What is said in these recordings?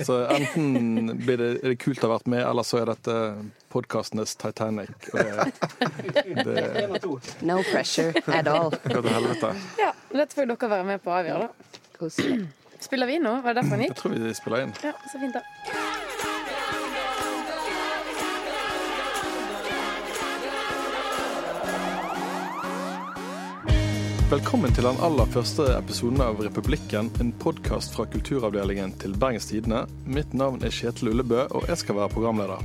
Så enten blir det, er det kult å ha vært med, eller så er dette podkastenes Titanic. Det, det No pressure at all. går til helvete. Ja, Dette får jo dere være med på å avgjøre, da. Spiller vi nå? Var det derfor han Jeg tror vi spiller inn. Ja, så fint, da. Velkommen til den aller første episoden av Republikken, en podkast fra kulturavdelingen til Bergens Tidende. Mitt navn er Kjetil Ullebø, og jeg skal være programleder.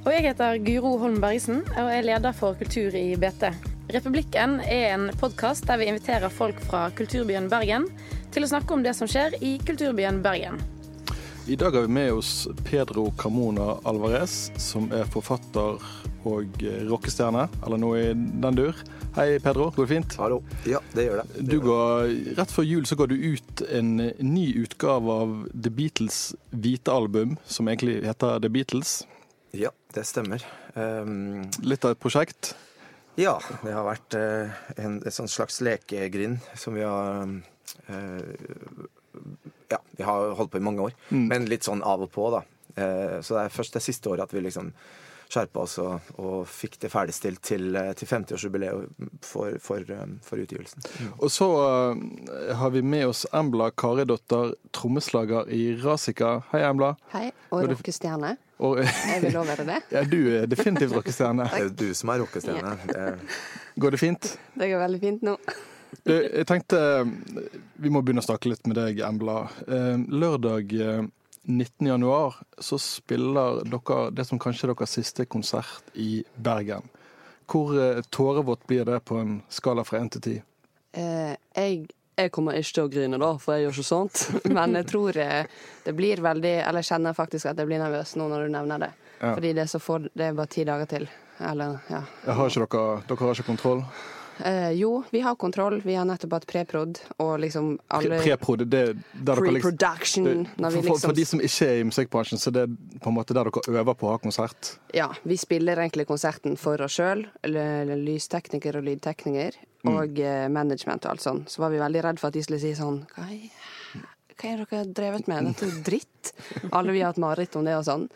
Og jeg heter Guro Holm Bergesen og er leder for kultur i BT. Republikken er en podkast der vi inviterer folk fra kulturbyen Bergen til å snakke om det som skjer i kulturbyen Bergen. I dag har vi med oss Pedro Carmona Alvarez, som er forfatter og eh, rockestjerne, eller noe i den dur. Hei, Pedro. Går det fint? Hallo. Ja, det gjør det. Du går, rett før jul så ga du ut en ny utgave av The Beatles' hvite album, som egentlig heter The Beatles. Ja, det stemmer. Um, Litt av et prosjekt. ja, det har vært eh, en, et slags lekegrind som vi har eh, Ja, vi har holdt på i mange år, men litt sånn av og på, da. Eh, så det er først det siste året at vi liksom skjerpa oss og, og fikk det ferdigstilt til, eh, til 50-årsjubileet for, for, eh, for utgivelsen. Og så har vi med oss Embla Karidotter, trommeslager i Rasika. Hei, Embla. Hei, og rockestjerne. Og, Jeg vil også være det. ja, du er definitivt rockestjerne. Det er du som er rockestjerne. Ja. Går det fint? Det går veldig fint nå. Du, jeg tenkte vi må begynne å snakke litt med deg, Embla. Eh, Lørdag eh, 19. januar så spiller dere det som kanskje er deres siste konsert i Bergen. Hvor eh, tårevått blir det på en skala fra én til ti? Eh, jeg, jeg kommer ikke til å grine, da, for jeg gjør ikke sånt. Men jeg tror eh, det blir veldig Eller jeg kjenner faktisk at jeg blir nervøs nå når du nevner det. Ja. Fordi det er så få Det er bare ti dager til. Eller, ja. Jeg har ikke dere, dere har ikke kontroll? Eh, jo, vi har kontroll. Vi har nettopp hatt preprod, og liksom alle Preprod, det er der dere liksom det- for, for, liksom for de som ikke er i musikkbransjen, så det er på en måte der dere øver på å ha konsert. Ja, vi spiller egentlig konserten for oss sjøl, lystekniker og lydtekniker, Mm. og eh, management og alt sånn. Så var vi veldig redd for at de skulle si sånn Hva er, hva er dere drevet med? Dette er jo dritt. Alle vi har hatt mareritt om det og sånn.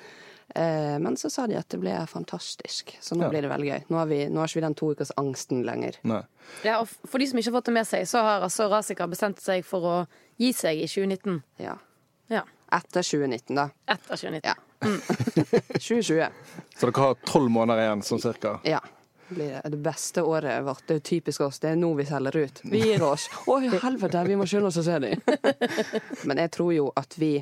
Eh, men så sa de at det ble fantastisk, så nå Ja. blir det veldig gøy. Nå har, vi, nå har ikke vi den to ukers angsten lenger. Nei. Ja, og For de som ikke har fått det med seg, så har altså Rasika bestemt seg for å gi seg i 2019. Ja. Ja. Etter 2019, da. Etter 2019. Ja. 2020. Så dere har tolv måneder igjen, sånn cirka. Ja. Det blir det beste året vårt. Det er jo typisk oss. Det er nå vi selger ut. Vi gir oss. Å, helvete, vi må skynde oss å se dem. Men jeg tror jo at vi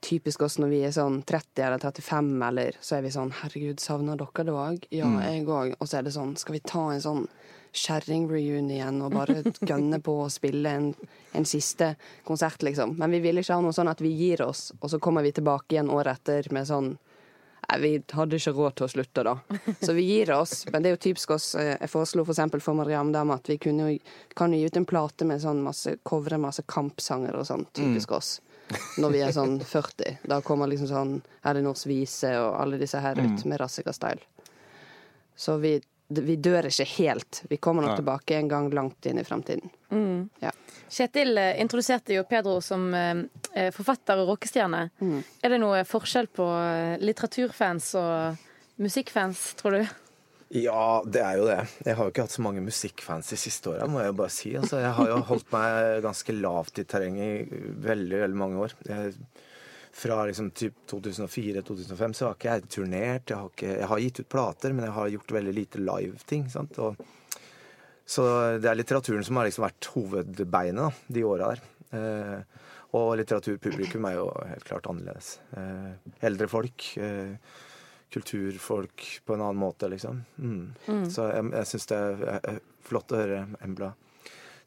Typisk oss når vi er sånn 30 eller 35, eller så er vi sånn Herregud, savner dere det òg? Ja, jeg òg. Og så er det sånn Skal vi ta en sånn kjerring-reunion og bare gønne på å spille en, en siste konsert, liksom? Men vi vil ikke ha noe sånn at vi gir oss, og så kommer vi tilbake igjen året etter med sånn Nei, vi hadde ikke råd til å slutte, da. Så vi gir oss. Men det er jo typisk oss. Eh, Jeg foreslo for eksempel for Mariam Dam at vi kunne kan gi ut en plate med sånn masse covre, masse kampsanger og sånn. Typisk oss. Når vi er sånn 40. Da kommer liksom sånn Elinors vise og alle disse her ut med Rassika-style. Så vi, vi dør ikke helt. Vi kommer nok Nei. tilbake en gang langt inn i framtiden. Ja. Kjetil eh, introduserte jo Pedro som eh, eh, forfatter og rockestjerne. Er det noe forskjell på litteraturfans og musikkfans, tror du? Ja, det er jo det. Jeg har jo ikke hatt så mange musikkfans de siste åra, må jeg jo bare si. Altså, jeg har jo holdt meg ganske lavt i terrenget i veldig, veldig mange år. Jeg, fra liksom typ 2004-2005 så har ikke jeg turnert. Jeg har, ikke, jeg har gitt ut plater, men jeg har gjort veldig lite live-ting. sant? Så det er litteraturen som har liksom vært hovedbeinet de åra der. Eh, og litteraturpublikum er jo helt klart annerledes. Eh, eldre folk. Eh, kulturfolk på en annen måte, liksom. Mm. Så jeg, jeg syns det er, er flott å høre Embla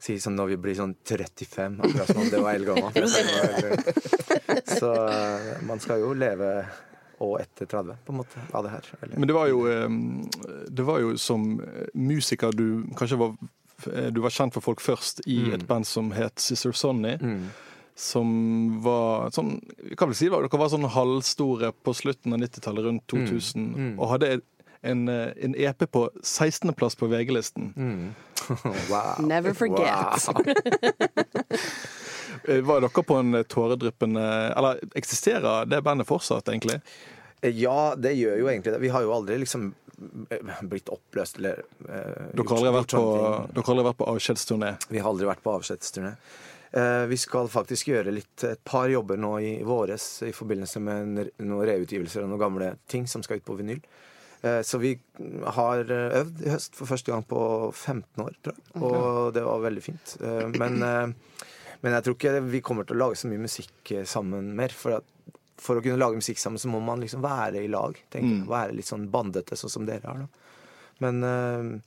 si sånn når vi blir sånn 35, akkurat som om det var eldgammelt. Så man skal jo leve og etter 30, på en måte, av det her. Eller, Men det var jo, det var jo som musiker du kanskje var du var kjent for folk først i et band som het Sister Sonny. mm. Som var sånn Vi kan vel si det, dere var sånn halvstore på slutten av 90-tallet, rundt 2000, og hadde en, eh, en EP på 16.-plass på VG-listen. Mm. wow. Never forget. Wow. Eh, Var dere på en tåredryppende Eller eksisterer det bandet fortsatt, egentlig? Ja, det gjør jo egentlig det. Vi har jo aldri liksom eh, blitt oppløst eller uh, Dere har aldri vært på, dere har aldri vært på avskjedsturné? Vi har aldri vært på avskjedsturné. Eh, vi skal faktisk gjøre litt, et par jobber nå i våres i forbindelse med noen reutgivelser og noen gamle ting som skal ut på vinyl. Eh, så vi har eh, øvd i høst for første gang på 15 år, tror jeg. Og det var veldig fint. Men, men jeg tror ikke vi kommer til å lage så mye musikk sammen mer. For, at, for å kunne lage musikk sammen, så må man liksom være i lag. tenker jeg. Være litt sånn bandete, sånn som dere har. da. Men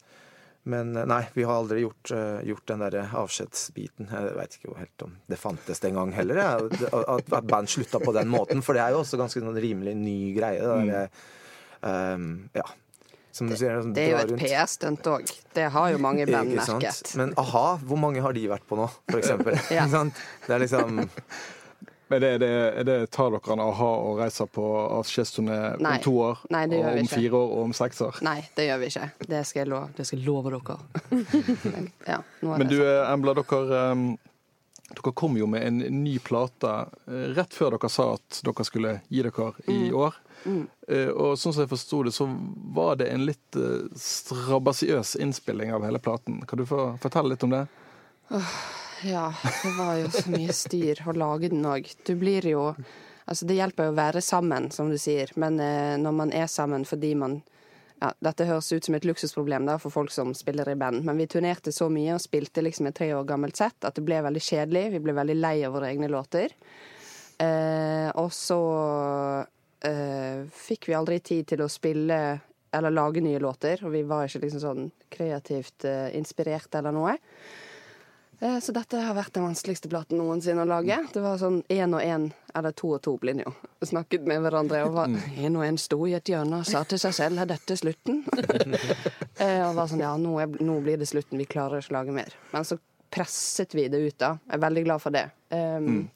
men eh, nei, vi har aldri gjort, eh, gjort den der avskjedsbiten. Jeg veit ikke helt om det fantes den gang heller, jeg, at, at band slutta på den måten. For det er jo også ganske sånn rimelig ny greie. Det der, um, ja. Som du sier, sånn, Det er jo et. PR-stunt òg. Det har jo mange band merket. Men a-ha, hvor mange har de vært på nå, for eksempel? Ja. Det er liksom Men det, det, det tar dere en a-ha og reiser på avskjedsturné om to år? Nei, det gjør og vi om ikke. fire år og om seks år? Nei, det gjør vi ikke. Det skal jeg love, det skal jeg love dere. ja, Men du, eh, Embla, dere, eh, dere kom jo med en ny plate eh, rett før dere sa at dere skulle gi dere i Mm. år. Mm. Og sånn som jeg forsto det, så var det en litt eh, strabasiøs innspilling av hele platen. Kan du få fortelle litt om det? Ja, det var jo så mye styr å lage den òg. Du blir jo Altså, det hjelper jo å være sammen, som du sier, men eh, når man er sammen fordi man ja, Dette høres ut som et luksusproblem da, for folk som spiller i band, men vi turnerte så mye og spilte liksom et tre år gammelt sett at det ble veldig kjedelig. Vi ble veldig lei av våre egne låter. Eh, og så eh, fikk vi aldri tid til å spille eller lage nye låter, og vi var ikke liksom sånn kreativt eh, inspirert eller noe. Eh, Så dette har vært den vanskeligste platen noensinne å lage. Det var sånn én og én, eller to og to linjer. Snakket med hverandre og var én og én sto i et hjørne og sa til seg selv er dette slutten? Eh, og var sånn ja, nå, er, nå blir det slutten, vi klarer ikke å lage mer. Men så presset vi det ut, da. Jeg er veldig glad for det. Um,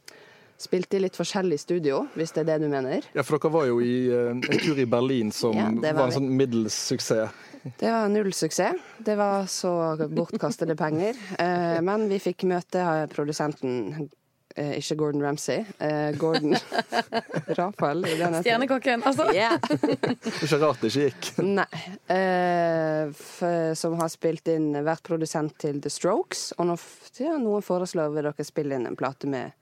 Spilte i litt forskjellig studio, hvis det er det du mener. Ja, For dere var jo i eh, en tur i Berlin som Ja, var var en sånn middels suksess. Det var null suksess. Det var så bortkastede penger. Eh, men vi fikk møte eh, produsenten, eh, ikke Gordon Ramsay, eh, Gordon Rafael. er? Stjernekokken, altså. Yeah. Det er ikke rart det ikke gikk. Nei. Eh, f- som har spilt inn, vært produsent til The Strokes. Og nå, f- ja, noen foreslår vi dere spille inn en plate med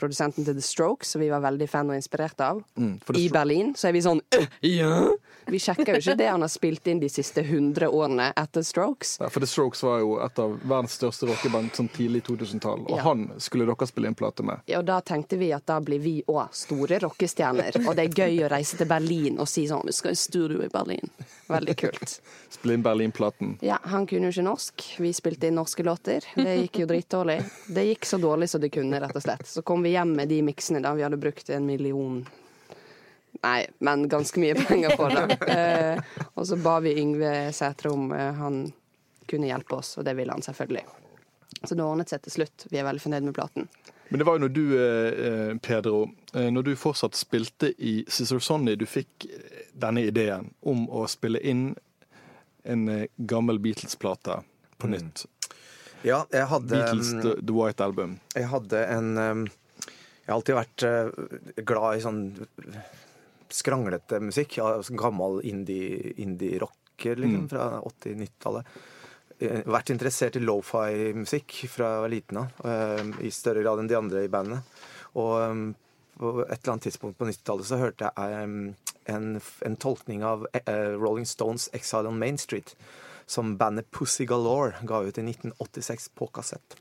produsenten til The Strokes, som vi var veldig fan og inspirert av. Mm, I Berlin så er vi sånn «Øh, Ja! Vi sjekker jo ikke det han har spilt inn de siste 100 årene etter Strokes. Ja, for The Strokes var jo et av verdens største rockeband sånn tidlig 2000-tall, og Ja. han skulle dere spille inn plate med. Ja, Og da tenkte vi at da blir vi òg store rockestjerner. Og det er gøy å reise til Berlin og si sånn Vi skal i studio i Berlin. Veldig kult. Spille inn Berlin-platen. Ja, han kunne jo ikke norsk. Vi spilte inn norske låter. Det gikk jo dritdårlig. Det gikk så dårlig som det kunne, rett og slett. Så kom vi hjem med de miksene da. Vi hadde brukt en million Nei, men ganske mye penger på det. Eh, og så ba vi Yngve Sætre om eh, han kunne hjelpe oss, og det ville han selvfølgelig. Så det ordnet seg til slutt. Vi er veldig fornøyd med platen. Men det var jo når du, eh, Pedro, eh, når du fortsatt spilte i Cicero Sonny, du fikk eh, denne ideen om å spille inn en eh, gammel Beatles-plate på nytt. Ja, jeg hadde Beatles mm, The, The White Album. Jeg hadde en um, Jeg har alltid vært uh, glad i sånn skranglete musikk. Ja, gammel indie- indie-rocker liksom, fra 80-90-tallet. Vært interessert i lofi-musikk fra jeg var liten av, um, i større grad enn de andre i bandet. Og um, på et eller annet tidspunkt på 90-tallet så hørte jeg en, en tolkning av eh, Rolling Stones' 'Exile on Main Street'. Som bandet Pussy Galore ga ut i 1986 på kassett.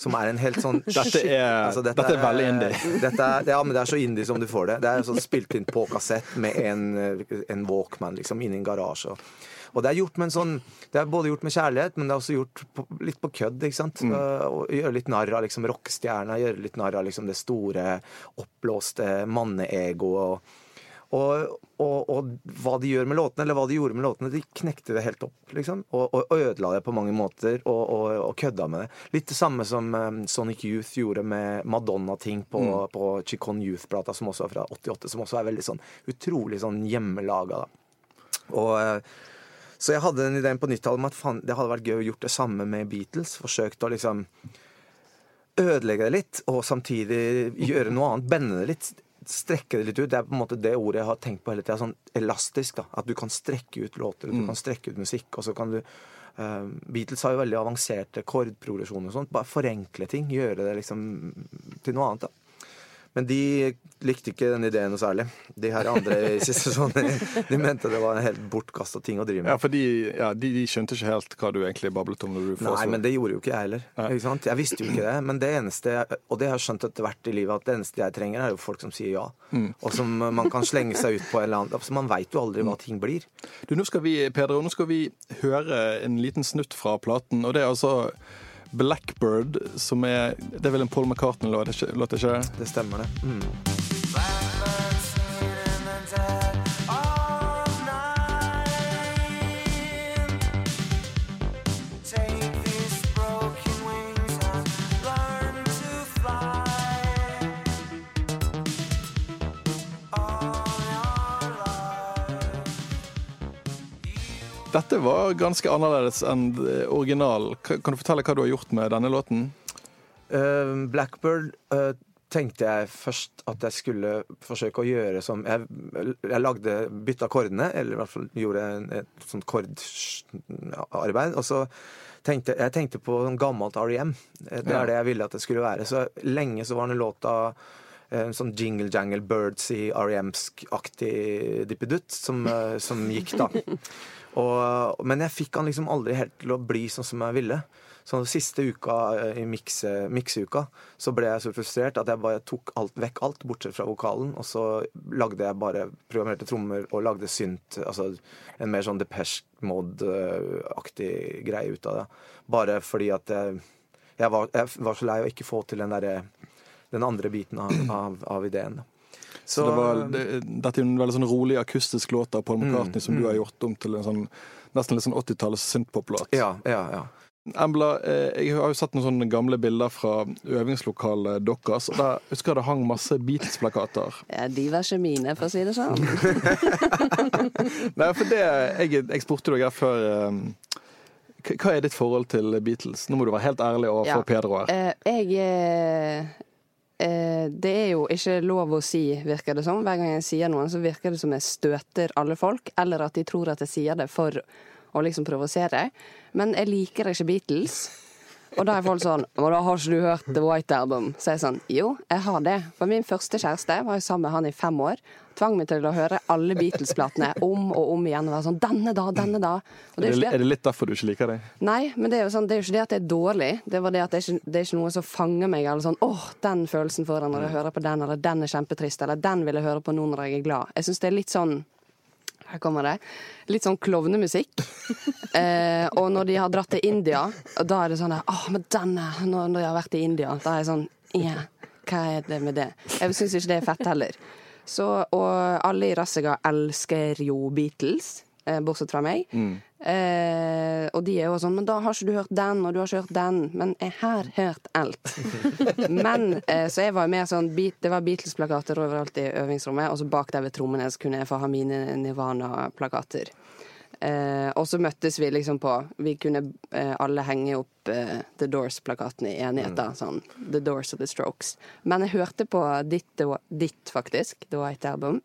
Som er en helt sånn Dette er- Altså, dette er veldig indie. Dette er, ja, men det er så indie som du får det. Det er sånn spilt inn på kassett med en, en Walkman liksom, inni en garasje. Og det er gjort med en sånn Det er både gjort med kjærlighet, men det er også gjort på, litt på kødd. ikke sant? Og Gjøre litt narr av liksom, rockestjerna, gjøre litt narr av liksom, det store, oppblåste manneegoet. Og, og, og, hva de gjør med låtene, eller hva de gjorde med låtene, de knekte det helt opp. liksom, Og, og, ødela det på mange måter, og, kødda med det. Litt det samme som um, Sonic Youth gjorde med Madonna-ting på, på Chicon Youth-plata, som også er fra 88, som også er veldig sånn utrolig sånn hjemmelaga. da. Og eh, så jeg hadde den ideen på 90-tallet om at fan, det hadde vært gøy å gjort det samme med Beatles. Forsøkt å liksom ødelegge det litt, og samtidig gjøre noe annet, bende det litt. Strekke det litt ut. Det er på en måte det ordet jeg har tenkt på hele tida. Sånn elastisk. da, At du kan strekke ut låter, du kan strekke ut musikk. og så kan du Uh, Beatles har jo veldig avanserte kordprogresjoner og sånt. Bare forenkle ting. Gjøre det liksom til noe annet. da. Men de likte ikke den ideen noe særlig. De her andre i siste sesong de mente det var en helt bortkasta ting å drive Ja, med. for de, ja, de, de skjønte ikke helt hva du egentlig bablet om. når du Nei, men det gjorde jo ikke jeg heller. Ikke sant? Jeg visste jo ikke det. Men det eneste, og det har jeg skjønt etter hvert i livet, at det eneste jeg trenger, er jo folk som sier ja. Og som man kan slenge seg ut på en eller annen altså, Man veit jo aldri hva ting blir. Du, nå skal vi, Pedro, nå skal vi høre en liten snutt fra platen, og det er altså Blackbird, som er Det er vel en Paul McCartney-låt, ikke-? Det stemmer, det. Mm. Dette var ganske annerledes enn originalen. original. Kan du fortelle hva du har gjort med denne låten? Uh, Blackbird uh, tenkte jeg først at jeg skulle forsøke å gjøre som Jeg, jeg lagde, bytta akkordene, eller i hvert fall gjorde en, et sånt kordarbeid. Og så tenkte jeg tenkte på gammelt REM. Det er Ja. det jeg ville at det skulle være. Så lenge så var den låta eh, en sånn jingle jangle birds i REM-aktig dippedutt som, eh, som gikk, da. Og, men jeg fikk han liksom aldri helt til å bli sånn som jeg ville. Så den siste uka eh, i mikse- mikseuka så ble jeg så frustrert at jeg bare tok alt, vekk alt, bortsett fra vokalen. Og så lagde jeg bare programmerte trommer og lagde synt, altså en mer sånn Depeche Mode-aktig greie ut av det. Bare fordi at jeg, jeg, var, jeg var så lei å ikke få til den derre den andre biten av, av, av ideen. Så det var, det, dette er en veldig sånn rolig akustisk låt av Paul McCartney som du har gjort om til en sånn nesten litt sånn 80-talls synthpop-låt. Ja, ja, ja. Embla, eh, jeg har jo sett noen sånne gamle bilder fra øvingslokalet deres, og der husker jeg det hang masse Beatles-plakater. Ja, de var ikke mine, for å si det sånn. Nei, for det Jeg, jeg spurte deg her før eh, hva- er ditt forhold til Beatles? Nå må du være helt ærlig overfor Ja. Pedro her. Eh, jeg eh, Det er jo ikke lov å si, virker det som. Hver gang jeg sier noe, så virker det som jeg støter alle folk, eller at de tror at jeg sier det for å liksom provosere. Men jeg liker ikke Beatles. Og da er folk sånn Og da har ikke du hørt The White Album? Så er jeg sånn Jo, jeg har det. For min første kjæreste var jo sammen med han i fem år. Tvang meg til å høre alle Beatles-platene om og om igjen. Og være sånn Denne da, denne da. Og Er jo det, er det litt derfor du ikke liker det? Nei, men det er jo sånn, det er jo ikke det at det er dårlig. Det var det at det er ikke, det er ikke noe som fanger meg. Eller sånn, åh, den følelsen jeg når jeg hører på den, eller den er kjempetrist, eller den vil jeg høre på nå når jeg er glad. Jeg syns det er litt sånn her kommer det. Litt sånn klovnemusikk. eh, og når de har dratt til India, da er det sånn oh, men denne Når de har vært i India, da er jeg sånn yeah, hva er det med det? Jeg syns ikke det er fett heller. Så, og alle i Rassega elsker jo Beatles, eh, bortsett fra meg. Eh, og de er jo sånn Men da har ikke du hørt den, og du har ikke hørt den. Men jeg har hørt alt. Men eh, så jeg var mer sånn Det var Beatles-plakater overalt i øvingsrommet, og så bak der ved trommene så kunne jeg få ha mine Nirvana-plakater. Eh, og så møttes vi liksom på Vi kunne eh, alle henge opp eh, The Doors-plakaten i enighet, da. Sånn The Doors og The Strokes. Men jeg hørte på ditt, ditt faktisk, The White Album.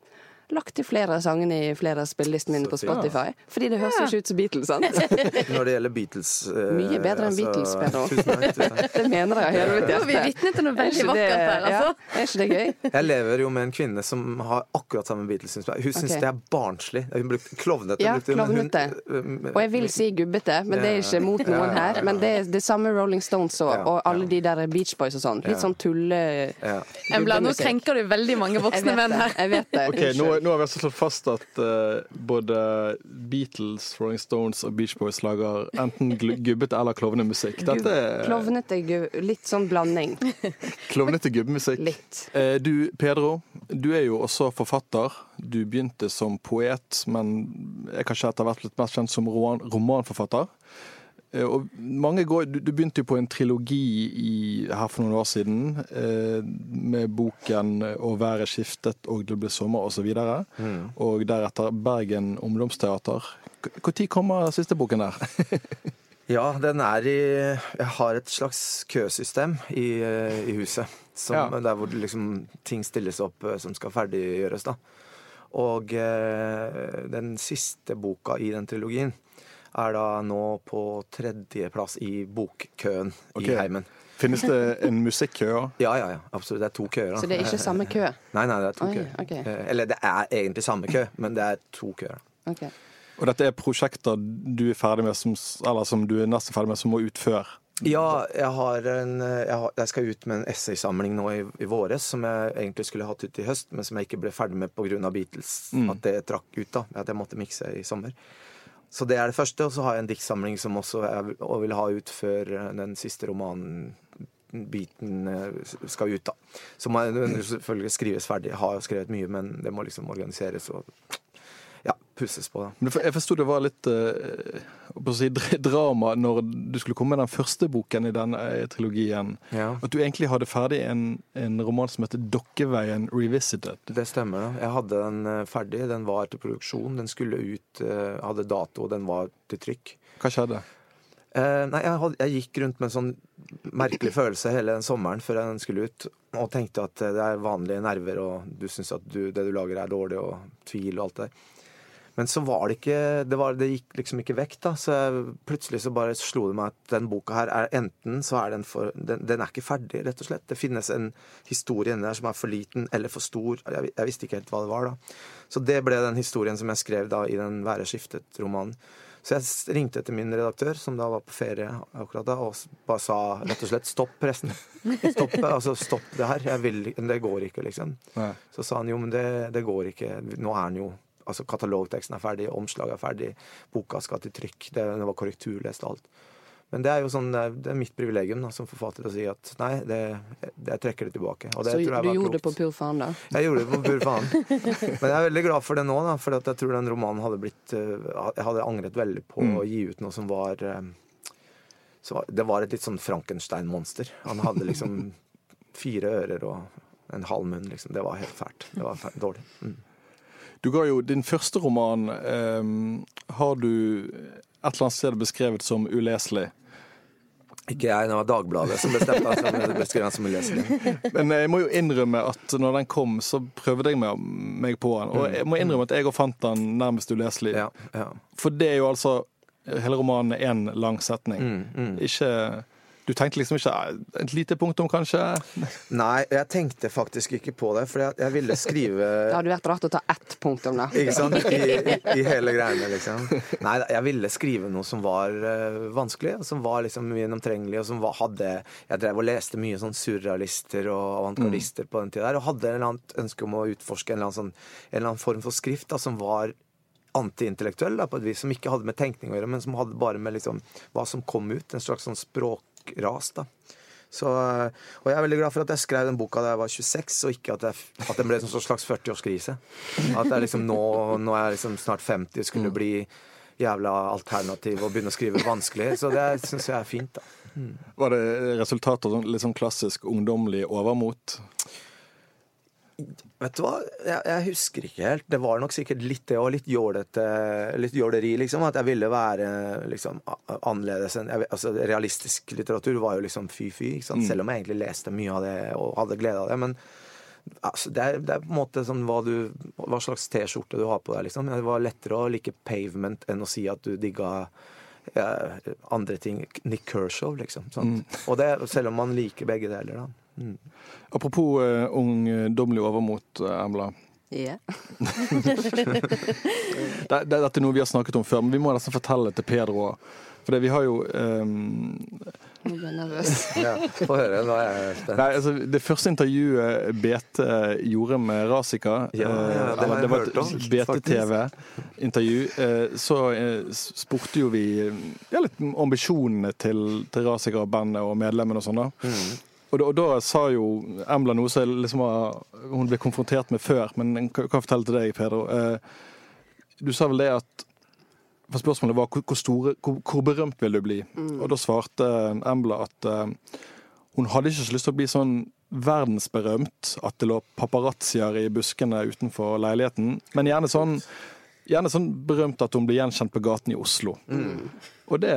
Lagt til flere av sangene i flere av spillelistene mine på Spotify. Ja. Fordi det høres jo ikke ut som Beatles, sant? Når det gjelder Beatles eh, Mye bedre enn Beatles, Pedro. Tusen takk. Tusen takk. Det mener jeg av hele mitt er vi vitne til noe veldig vakkert her, altså. Ja, er ikke det gøy? Jeg lever jo med en kvinne som har akkurat samme Beatles. Hun syns Ok. det er barnslig. Hun brukte klovnete. Ja, klovnete. Og jeg vil si gubbete, men det er ikke mot noen her. Men det er det samme Rolling Stones og, og alle de der Beach Boys og sånn. Litt sånn tulle... ja. Embla, nå krenker du veldig mange voksne menn her. Jeg vet det. Ok, nå, Unnskyld. Nå har vi altså slått fast at uh, både Beatles, Rolling Stones og Beach Boys lager enten gubbete eller klovnemusikk. Dette er Klovnete Litt sånn blanding. klovnete gubbemusikk. Litt. Uh, Du, Pedro, du er jo også forfatter. Du begynte som poet, men er kanskje etter hvert blitt mest kjent som roman, romanforfatter. Eh, Og mange går, du, du begynte jo på en trilogi i, her for noen år siden, eh, med boken 'Og været skiftet og det ble sommer' osv. Og, Mm. og deretter Bergen Ungdomsteater. Når kommer siste boken der? Ja, den er i Jeg har et slags køsystem i, i huset. Som, Ja. Der hvor liksom ting stilles opp eh, som skal ferdiggjøres, da. Og eh, den siste boka i den trilogien er da nå på tredjeplass i bokkøen okay. i heimen. Finnes det en musikkø òg? Ja, ja, ja. Absolutt. Det er to køer. da. Så det er ikke samme kø? Nei, nei, det er to Oi, køer. ok. Eh, Eller det er egentlig samme kø, men det er to køer. Okay. Og dette er prosjekter du er ferdig med, som, eller som du er nesten ferdig med, som må ut før? Ja, jeg, har en, eh, jeg, har, jeg skal ut med en essaysamling nå i, i våres, som jeg egentlig skulle hatt ut i høst, men som jeg ikke ble ferdig med pga. Beatles. At det trakk ut, da. At jeg måtte mikse i sommer. Så det er det første. Og så har jeg en diktsamling som også jeg vil- ha ut før eh, den siste romanen biten eh, skal ut, da. Så må selvfølgelig skrives ferdig. Jeg har jo skrevet mye, men det må liksom organiseres og ja, pusses på. da. Men Jeg forsto det var litt eh, si, drama når du skulle komme med den første boken i denne eh, trilogien. Ja. At du egentlig hadde ferdig en, en roman som heter 'Dokkeveien Revisited'. Det stemmer. da. Jeg hadde den eh, ferdig. Den var til produksjon. Den skulle ut, hadde dato, og den var til trykk. Hva skjedde? Uh, nei, jeg, had, jeg gikk rundt med en sånn merkelig følelse hele den sommeren før den skulle ut, og tenkte at det er vanlige nerver, og du syns at du, det du lager er dårlig, og tvil og alt det der. Men så var det ikke Det, var, det gikk liksom ikke vekk, da. Så jeg, plutselig så bare slo det meg at den boka her er enten så er den for den, den er ikke ferdig, rett og slett. Det finnes en historie inni der som er for liten eller for stor. Jeg, jeg visste ikke helt hva det var, da. Så det ble den historien som jeg skrev da i den Være skiftet-romanen. Så jeg ringte etter min redaktør, som da var på ferie akkurat da, og bare sa rett og slett stopp pressen. Stopp, altså stopp det her. Vil, det går ikke, liksom. Nei. Så sa han jo, men det, det går ikke. Nå er han jo Altså katalogteksten er ferdig, omslaget er ferdig, boka skal til trykk. Det, det var korrekturlest og alt. Men det er jo sånn, det er- mitt privilegium da, som forfatter å si at nei, det, det, jeg trekker det tilbake. Og det Så tror jeg du gjorde det på pur faen, da? Jeg gjorde det på pur faen. Men jeg er veldig glad for det nå, da, for jeg tror den romanen hadde blitt eh, Jeg hadde angret veldig på Mm. å gi ut noe som var eh, så var- Det var et litt sånn Frankenstein-monster. Han hadde liksom fire ører og en halv munn, liksom. Det var helt fælt. Det var fælt, dårlig. Mm. Du ga jo din første roman eh, Har du et eller annet sted beskrevet som uleselig? Ikke jeg, det var Dagbladet som bestemte den som uleselig. Men jeg må jo innrømme at når den kom, så prøvde jeg meg, meg på den. Og jeg må innrømme at jeg òg fant den nærmest uleselig. Ja, ja. For det er jo altså Hele romanen er én lang setning. Mm, mm. Ikke Du tenkte liksom ikke "Eh, Et lite punktum, kanskje? Nei, jeg tenkte faktisk ikke på det, for jeg, jeg ville skrive Det hadde vært rart å ta ett punktum, da. Ikke sant? I, I hele greiene, liksom. Nei, jeg ville skrive noe som var uh, vanskelig, som var liksom gjennomtrengelig, og som var, hadde Jeg drev og leste mye sånn surrealister og avantgardister på den tida der, og hadde en eller annet ønske om å utforske en eller annen, sånn, en eller annen form for skrift da, som var antiintellektuell, på et vis, som ikke hadde med tenkning å gjøre, men som hadde bare med liksom hva som kom ut. En slags sånn språkras, da. Så, og jeg er veldig glad for at jeg skrev den boka da jeg var 26, og ikke at, jeg, at den ble en slags 40-årskrise. At jeg liksom nå, nå er jeg liksom snart 50, skulle bli jævla alternativ og begynne å skrive vanskelig. Så det syns jeg er fint, da. Var det resultatet av litt sånn klassisk ungdommelig overmot? Vet du hva, jeg, jeg husker ikke helt. Det var nok sikkert litt det og litt jålete Litt jåleri, liksom. At jeg ville være liksom annerledes enn Altså, realistisk litteratur var jo liksom fy-fy, mm. Selv om jeg egentlig leste mye av det og hadde glede av det. Men altså, det, er, det er på en måte sånn hva du Hva slags T-skjorte du har på deg, liksom. Det var lettere å like Pavement enn å si at du digga eh, andre ting. Nick Kershaw, liksom. Sant? Og det, selv om man liker begge deler, da. Mm. Apropos uh, ungdommelig overmot, uh, Embla. Ja. Det, det, dette er noe vi har snakket om før, men vi må nesten fortelle til Pedro òg. For det, vi har jo um... Nå ble jeg nervøs. Ja, Få høre. Nå er jeg spent. Nei, altså, Det første intervjuet BT gjorde med Razika, Ja, ja, eh, det jeg var et BT-TV-intervju, eh, så eh, spurte jo vi ja, litt om ambisjonene til, til Razika og bandet og medlemmene og sånn. da. Mm. Og, da, og da sa jo Embla noe som liksom var, hun ble konfrontert med før, men jeg kan, fortelle til deg, Pedro. Eh, du sa vel det at for Spørsmålet var hvor, store, hvor, hvor berømt vil du bli? Og da svarte Embla at eh, hun hadde ikke så lyst til å bli sånn verdensberømt, at det lå paparazzier i buskene utenfor leiligheten, men gjerne sånn gjerne sånn berømt at hun blir gjenkjent på gaten i Oslo. Og det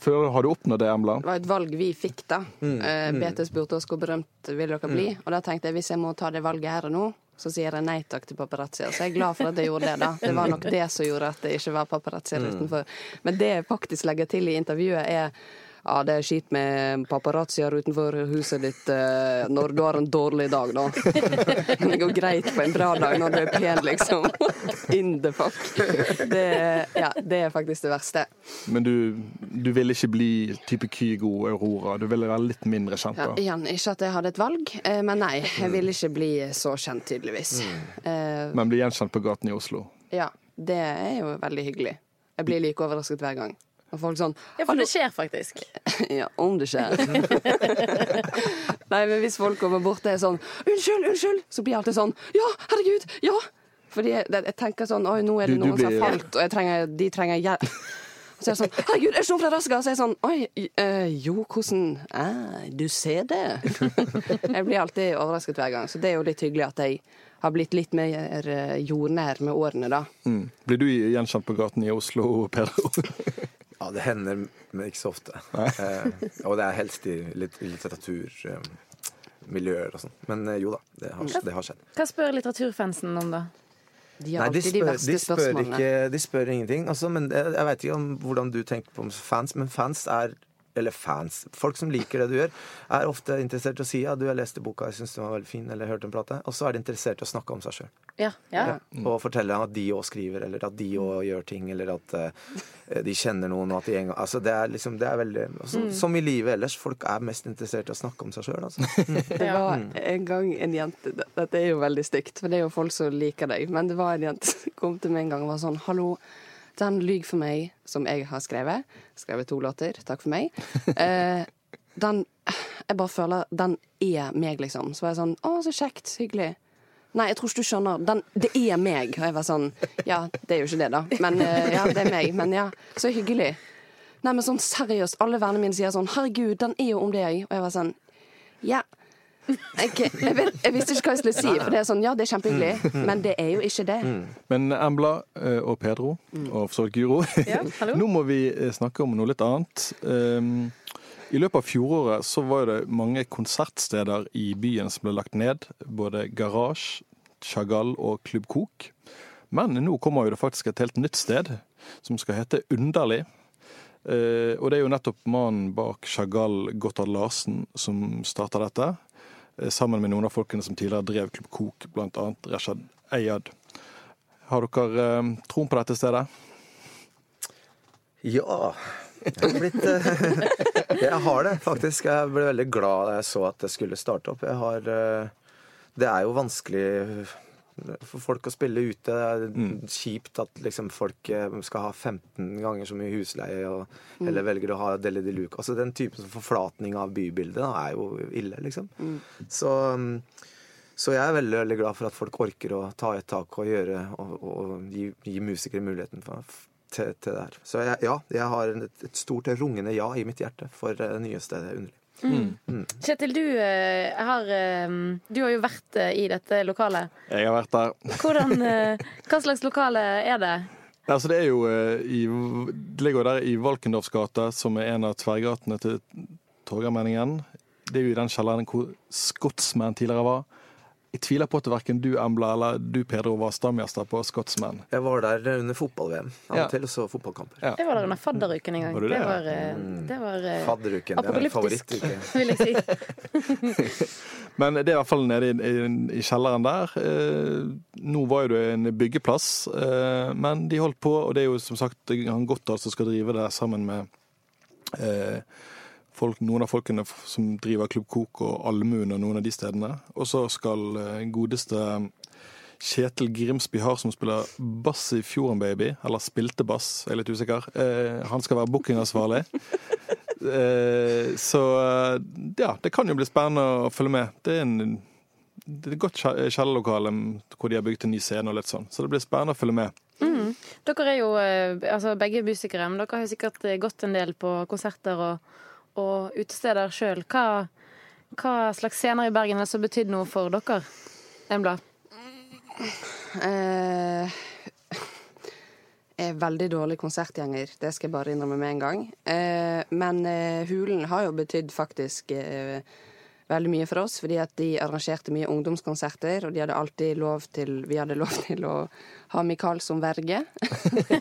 før Har du oppnådd det, Embla? Det var et valg vi fikk, da. Mm. Eh, BT spurte oss hvor berømt vil dere bli. Og da tenkte jeg hvis jeg må ta det valget her og nå, så sier jeg nei takk til paparazzier. Så jeg er glad for at jeg gjorde det, da. Det var nok det som gjorde at det ikke var paparazzier Mm. utenfor. Men det jeg faktisk legger til i intervjuet, er ja, det er skit med paparazzier utenfor huset ditt eh, når du har en dårlig dag, da. Det går greit på en bra dag når du er pen, liksom. In the fuck. Det, ja, det er faktisk det verste. Men du, du vil ikke bli type Kygo Aurora? Du ville være litt mindre kjent? Ja, da? igjen, ikke at jeg hadde et valg, eh, men nei, jeg vil ikke bli så kjent, tydeligvis. Eh, Men bli gjenkjent på gaten i Oslo? ja, det er jo veldig hyggelig. Jeg blir like overrasket hver gang. Og folk sånn Ja, for det skjer faktisk. Ja, om det skjer. Nei, men hvis folk kommer bort og er sånn 'Unnskyld, unnskyld!' Så blir jeg alltid sånn 'Ja, herregud! Ja!' Fordi jeg, jeg tenker sånn 'Oi, nå er det Du- du noen som har falt, og jeg trenger, de trenger hjelp'. Så er jeg sånn 'Herregud, er det noen raska! Så er jeg sånn 'Oi, øh, jo, hvordan eh, Du ser det?' jeg blir alltid overrasket hver gang, så det er jo litt hyggelig at jeg har blitt litt mer eh, jordnær med årene, da. Mm. Blir du gjenkjent på gaten i Oslo, Pedro? Ja, det hender, men ikke så ofte. Eh, og det er helst i litt- litteraturmiljøer eh, og sånn. Men eh, jo da, det har, det har skjedd. Hva spør litteraturfansen om, da? De har Nei, de alltid de verste de spør, spørsmålene. ikke, de spør ingenting. Altså, men jeg, jeg vet ikke om hvordan du tenker på fans, men fans er eller fans. Folk som liker det du gjør, er ofte interessert i å si ja, du har lest boka, jeg syns den var veldig fin, eller hørt en plate. Og så er de interessert i å snakke om seg sjøl. Ja. ja. Og fortelle at de òg skriver, eller at de òg gjør ting, eller at uh, de kjenner noen, og at de en gang Altså, det er liksom Det er veldig altså, Som i livet ellers. Folk er mest interessert i å snakke om seg sjøl, altså. Det var en gang en jente Dette er jo veldig stygt, for det er jo folk som liker deg. Men det var en jente som kom til meg en gang og var sånn Hallo, den Lyg for meg, som jeg har skrevet Skrevet to låter, takk for meg. Eh, den Jeg bare føler Den er meg, liksom. Så var jeg sånn Å, så kjekt. Hyggelig. Nei, jeg tror ikke du skjønner. Den, det er meg. Og jeg var sånn Ja, det er jo ikke det, da. Men eh, ja, det er meg. Men ja, så hyggelig. Nei, men sånn seriøst, alle vennene mine sier sånn 'Herregud, den er jo om deg.' Og jeg var sånn Ja. Jeg, jeg, vet, jeg visste ikke hva jeg skulle si, for det er sånn Ja, det er kjempehyggelig, men det er jo ikke det. Men Embla eh, og Pedro, og for så vidt Guro, Ja, nå må vi eh, snakke om noe litt annet. Um, I løpet av fjoråret så var det mange konsertsteder i byen som ble lagt ned. Både Garage, Chagall og Klubb Kok. Men nå kommer jo det faktisk et helt nytt sted, som skal hete Underlig. Eh, og det er jo nettopp mannen bak Chagall, Gotthard Larsen, som starta dette. Eh, Sammen med noen av folkene som tidligere drev Klubb Kok, bl.a. Rashad Eyad. Har dere eh, troen på dette stedet? Ja. Jeg har blitt eh, Jeg har det, faktisk. Jeg ble veldig glad da jeg så at det skulle starte opp. Har Det er jo vanskelig for folk å spille ute. Det er kjipt at liksom folk eh, skal ha 15 ganger så mye husleie, og, eller velger å ha Deli de Luca. Altså Den typen forflatning av bybildet da, er jo ille, liksom. Så, mm, så jeg er veldig, veldig glad for at folk orker å ta et tak og gjøre og, og gi, gi musikere muligheten for, til, til det her. Så jeg, ja, jeg har et, et stort rungende ja i mitt hjerte for det nye stedet Underlig. Kjetil, du, eh, har, eh, du har jo vært eh, i dette lokalet. Jeg har vært der. Hvordan, hva slags lokale er det? Altså det er jo i, Det ligger jo der i Valkendorfs gate, som er en av tverrgatene til Torgallmenningen. Det er jo i den kjelleren hvor Scotsman tidligere var. Jeg tviler på at verken du, Embla, eller du, Pedro, var stamgjester på Scotsman. Jeg var der under fotball-VM av Ja. og til, så fotballkamper. Ja. Jeg var der under fadderuken en gang. Var du det? Det var, eh, det var eh, Fadderuken. Det er favorittuke. vil jeg si. Men det er i hvert fall nede i, i, i kjelleren der. Eh, nå var jo det en byggeplass, eh, men de holdt på, og det er jo som sagt han Gotthard som skal drive det sammen med eh, folk, noen av folkene som driver Klubb Kok og Allmuen og noen av de stedene. Og så skal eh, godeste Kjetil Grimsby har som spiller bass i Fjorden Baby, eller spilte bass, jeg er litt usikker. Eh, han skal være bookingansvarlig. Eh, så eh, ja, det kan jo bli spennende å følge med. Det er, en, det er et godt kje- kjellerlokale hvor de har bygd en ny scene og litt sånn, så det blir spennende å følge med. Dere er jo eh, altså, begge musikere, men dere har jo sikkert gått en del på konserter og, og utesteder sjøl. Hva, hva slags scener i Bergen er har betydd noe for dere? Embla? Eh, er veldig dårlig konsertgjenger, det skal jeg bare innrømme med en gang. Eh, men eh, Hulen har jo betydd faktisk eh, veldig mye for oss, fordi at de arrangerte mye ungdomskonserter, og de hadde alltid lov til Vi hadde lov til å ha Mikael som verge.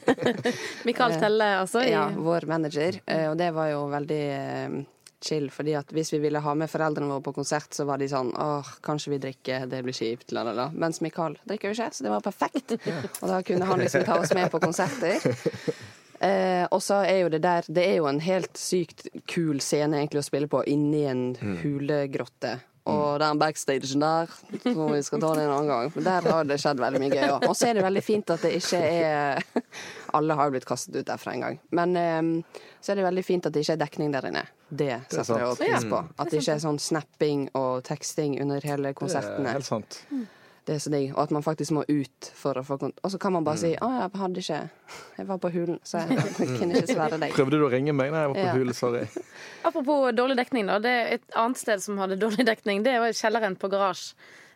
Mikael Telle, altså. I, Ja, vår manager. Eh, og det var jo veldig eh, chill, fordi at hvis vi ville ha med foreldrene våre på konsert, så var de sånn åh, kanskje vi drikker, det blir kjipt, la, la, la. Mens Mikael drikker jo ikke, så det var perfekt. Og da kunne han liksom ta oss med på konserter. Eh, og så er jo det der Det er jo en helt sykt kul scene egentlig å spille på inni en hulegrotte. Og den backstagen der, så vi skal ta det en annen gang. For der har det skjedd veldig mye gøy òg. Og så er det veldig fint at det ikke er Alle har jo blitt kastet ut derfra en gang. Men eh, så er det veldig fint at det ikke er dekning der inne. Det setter jeg også pris på. At det ikke er sånn snapping og teksting under hele konsertene. Det er helt sant. Det er så digg. Og at man faktisk må ut for å få kont... Og så kan man bare si 'Å, jeg hadde ikke Jeg var på Hulen, så jeg kunne ikke svære deg'. Prøvde du å ringe meg? Nei, jeg var på Ja. hulen, sorry. Apropos dårlig dekning, da. Det er et annet sted som hadde dårlig dekning. Det var kjelleren på Garasje.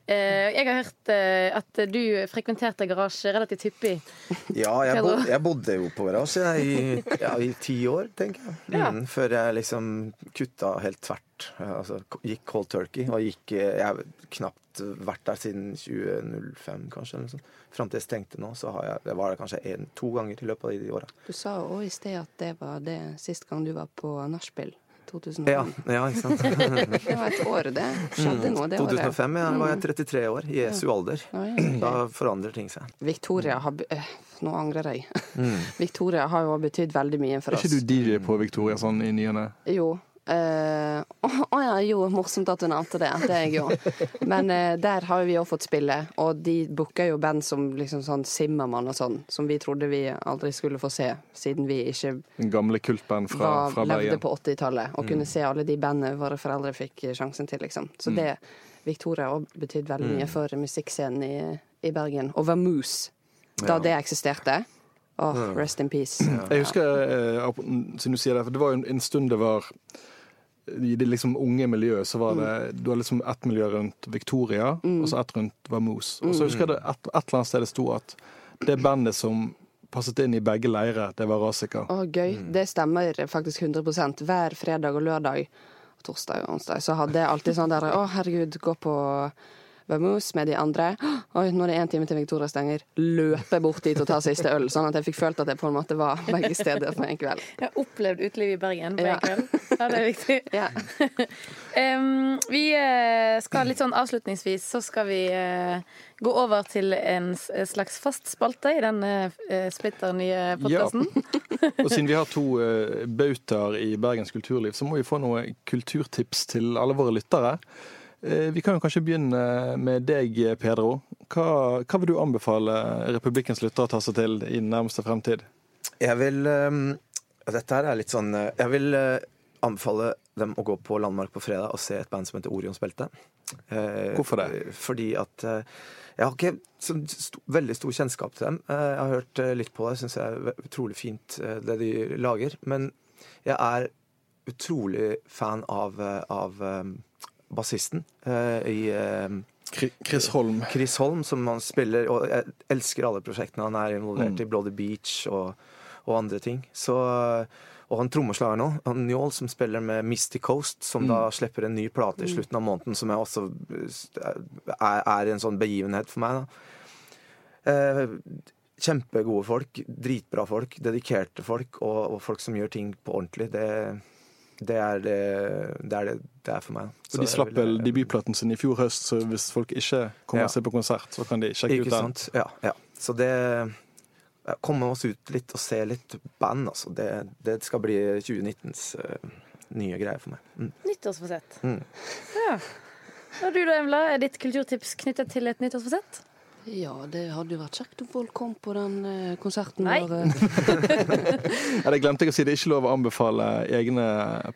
Eh, jeg har hørt eh, at du frekventerte garasje relativt hyppig. Ja, jeg, bod, jeg bodde jo på garasje jeg, i, ja, i ti år, tenker jeg. Ja. Mm, før jeg liksom kutta helt tvert. Altså gikk cold turkey. Og gikk eh, Jeg har knapt vært der siden 2005, kanskje. Eller sånn. Fram til jeg stengte nå, så har jeg, det var det kanskje en, to ganger i løpet av de åra. Du sa òg i sted at det var det sist gang du var på nachspiel. 2005. Ja, ja, ikke sant. Det var et år, det. Skjedde noe det året. 2005 ja, da var jeg 33 år. Jesu alder. Da forandrer ting seg. Victoria har øh, Nå angrer jeg. Mm. Victoria har jo betydd veldig mye for oss. Er ikke du DJ på Victoria sånn i ny og ne? Jo. Eh, oh ja, jo, morsomt at du nevnte det. Det er jeg jo. Men uh, der har vi òg fått spille, og de booker jo band som liksom sånn Simmermann og sånn, som vi trodde vi aldri skulle få se, siden vi ikke gamle kultband fra, var, fra levde på 80-tallet, og kunne se alle de bandene våre foreldre fikk sjansen til, liksom. Så det Victoria har også betydd veldig mye for musikkscenen i, i Bergen. Og Vamoose, da Ja. det eksisterte. Oh, rest in peace. Jeg husker, eh, siden du sier det, for det var jo en, en stund det var i det liksom unge miljøet så var det Du har liksom ett miljø rundt Victoria, og så ett rundt Vamoose. Og så husker jeg det et, et eller annet sted det sto at det bandet som passet inn i begge leirer, det var Rasika. Å, gøy. Det stemmer faktisk 100% Hver fredag og lørdag, torsdag og onsdag, så hadde jeg alltid sånn der Å, herregud, gå på Vamoose med de andre. Oi, nå er det én time til Victoria stenger. Løpe bort dit og ta siste øl. Sånn at jeg fikk følt at jeg på en måte var begge steder på en kveld. Jeg har opplevd utelivet i Bergen på en Ja. kveld. Ja, det er viktig. Ja. um, vi eh, skal litt sånn avslutningsvis så skal vi uh, gå over til en slags fast spalte i den uh, splitter nye podkasten. Og siden vi har to uh, bautaer i Bergens kulturliv, så må vi få noen kulturtips til alle våre lyttere. Eh, vi kan jo kanskje begynne med deg, Pedro. Hva, hva vil du anbefale Republikkens lyttere å ta seg til i nærmeste fremtid? Jeg vil um, Dette her er litt sånn uh, Jeg vil anbefale dem å gå på Landmark på fredag og se et band som heter Orions belte. Eh, Hvorfor det? Fordi at eh, jeg har ikke så st veldig stor kjennskap til dem. Eh, jeg har hørt eh, litt på det, syns jeg er utrolig fint eh, det de lager. Men jeg er utrolig fan av, eh, av eh, bassisten eh, i eh, Chris Holm. Chris Holm, som han spiller Og jeg elsker alle prosjektene. Han er involvert Mm. i Bloody Beach og, og andre ting. Så, og han trommeslager nå, han Njål, som spiller med Misty Coast, som da slipper en ny plate i slutten av måneden, som er også er, er en sånn begivenhet for meg. da. Eh, kjempegode folk, dritbra folk, dedikerte folk, og, og folk som gjør ting på ordentlig. Det, det, er, det, det er det det er for meg. Og Så de slapp vel debutplaten sin i fjor høst, så hvis folk ikke kommer Ja. seg på konsert, så kan de sjekke Ikke ut den. sant? Ja, ja. Så det Komme oss ut litt og se litt band, altså. Det, det skal bli 2019s uh, nye greier for meg. Mm. Nyttårsforsett. Mm. Ja. Og du da, Emla, er ditt kulturtips knyttet til et nyttårsforsett? Ja, det hadde jo vært kjekt om folk kom på den eh, konserten Nei. vår. eh. Ja, det glemte jeg å si. Det er ikke lov å anbefale egne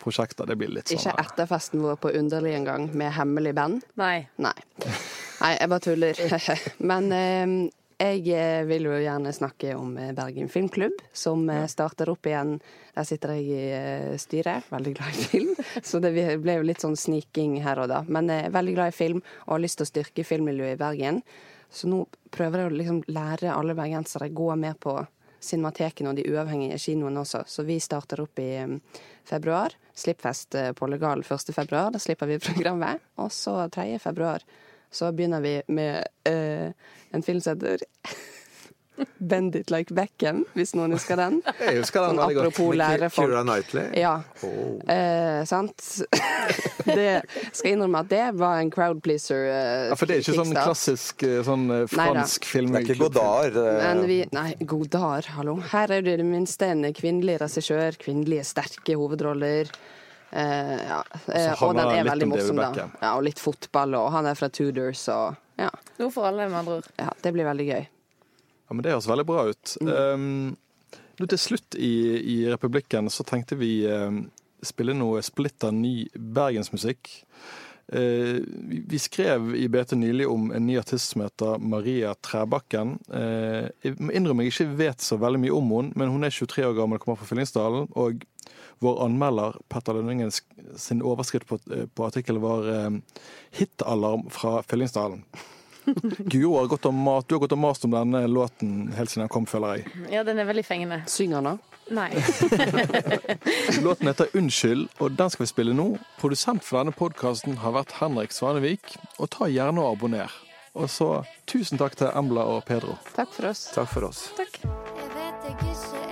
prosjekter. Det blir litt sånn Ikke etter festen vår på Underlig en gang, med hemmelig band. Nei. Nei. Nei, jeg bare tuller. Men eh, jeg eh, vil jo gjerne snakke om eh, Bergen Filmklubb, som eh, starter opp igjen. Der sitter jeg i eh, styret, veldig glad i film. Så det ble jo litt sånn sniking her og da. Men eh, veldig glad i film og har lyst til å styrke filmmiljøet i Bergen. Så nå prøver jeg å liksom lære alle bergensere å gå med på Cinemateken og de uavhengige kinoene også. Så vi starter opp i um, februar. Slippfest uh, på Legal 1. februar. Da slipper vi programmet. Og så 3. februar så begynner vi med uh, en film som heter Bend it like Beckham, hvis noen husker den. Jeg husker den Sånn apropos lærefolk. folk. Knightley. Ja. Oh. Eh, sant? det skal jeg innrømme at det var en crowd pleaser. Eh, Ja, for det er ikke sånn klassisk eh, sånn eh, fransk film. Det er ikke Godard. eh, Men vi Nei, Godard, hallo. Her er det i det minste en kvinnelig regissør, kvinnelige sterke hovedroller. Eh, ja. og den er veldig om morsom, da. Ja, og litt fotball, og han er fra Tudors, og ja. Noe for alle, med andre ord. ja. Det blir veldig gøy. Ja, men Det høres veldig bra ut. Um, nå til slutt i, i Republikken så tenkte vi um, spille noe splitter ny bergensmusikk. Uh, vi, vi skrev i BT nylig om en ny artist som heter Maria Træbakken. Uh, jeg innrømmer innrømme jeg ikke vet så veldig mye om henne, men hun er 23 år gammel, og kommer fra Fyllingsdalen. Og vår anmelder Petter Lønningen sin overskrift på, på artikkelen var eh, 'Hitalarm fra Fyllingsdalen'. Guro har gått og mat, du har gått og mast om denne låten helt siden den kom, føler jeg. Ja, den er veldig fengende. Synger han da? Nei. Låten heter 'Unnskyld', og den skal vi spille nå. Produsent for denne podkasten har vært Henrik Svanevik, og ta gjerne og abonner. Og så tusen takk til Embla og Pedro. Takk for oss. Takk for oss. Takk. Jeg vet jeg ikke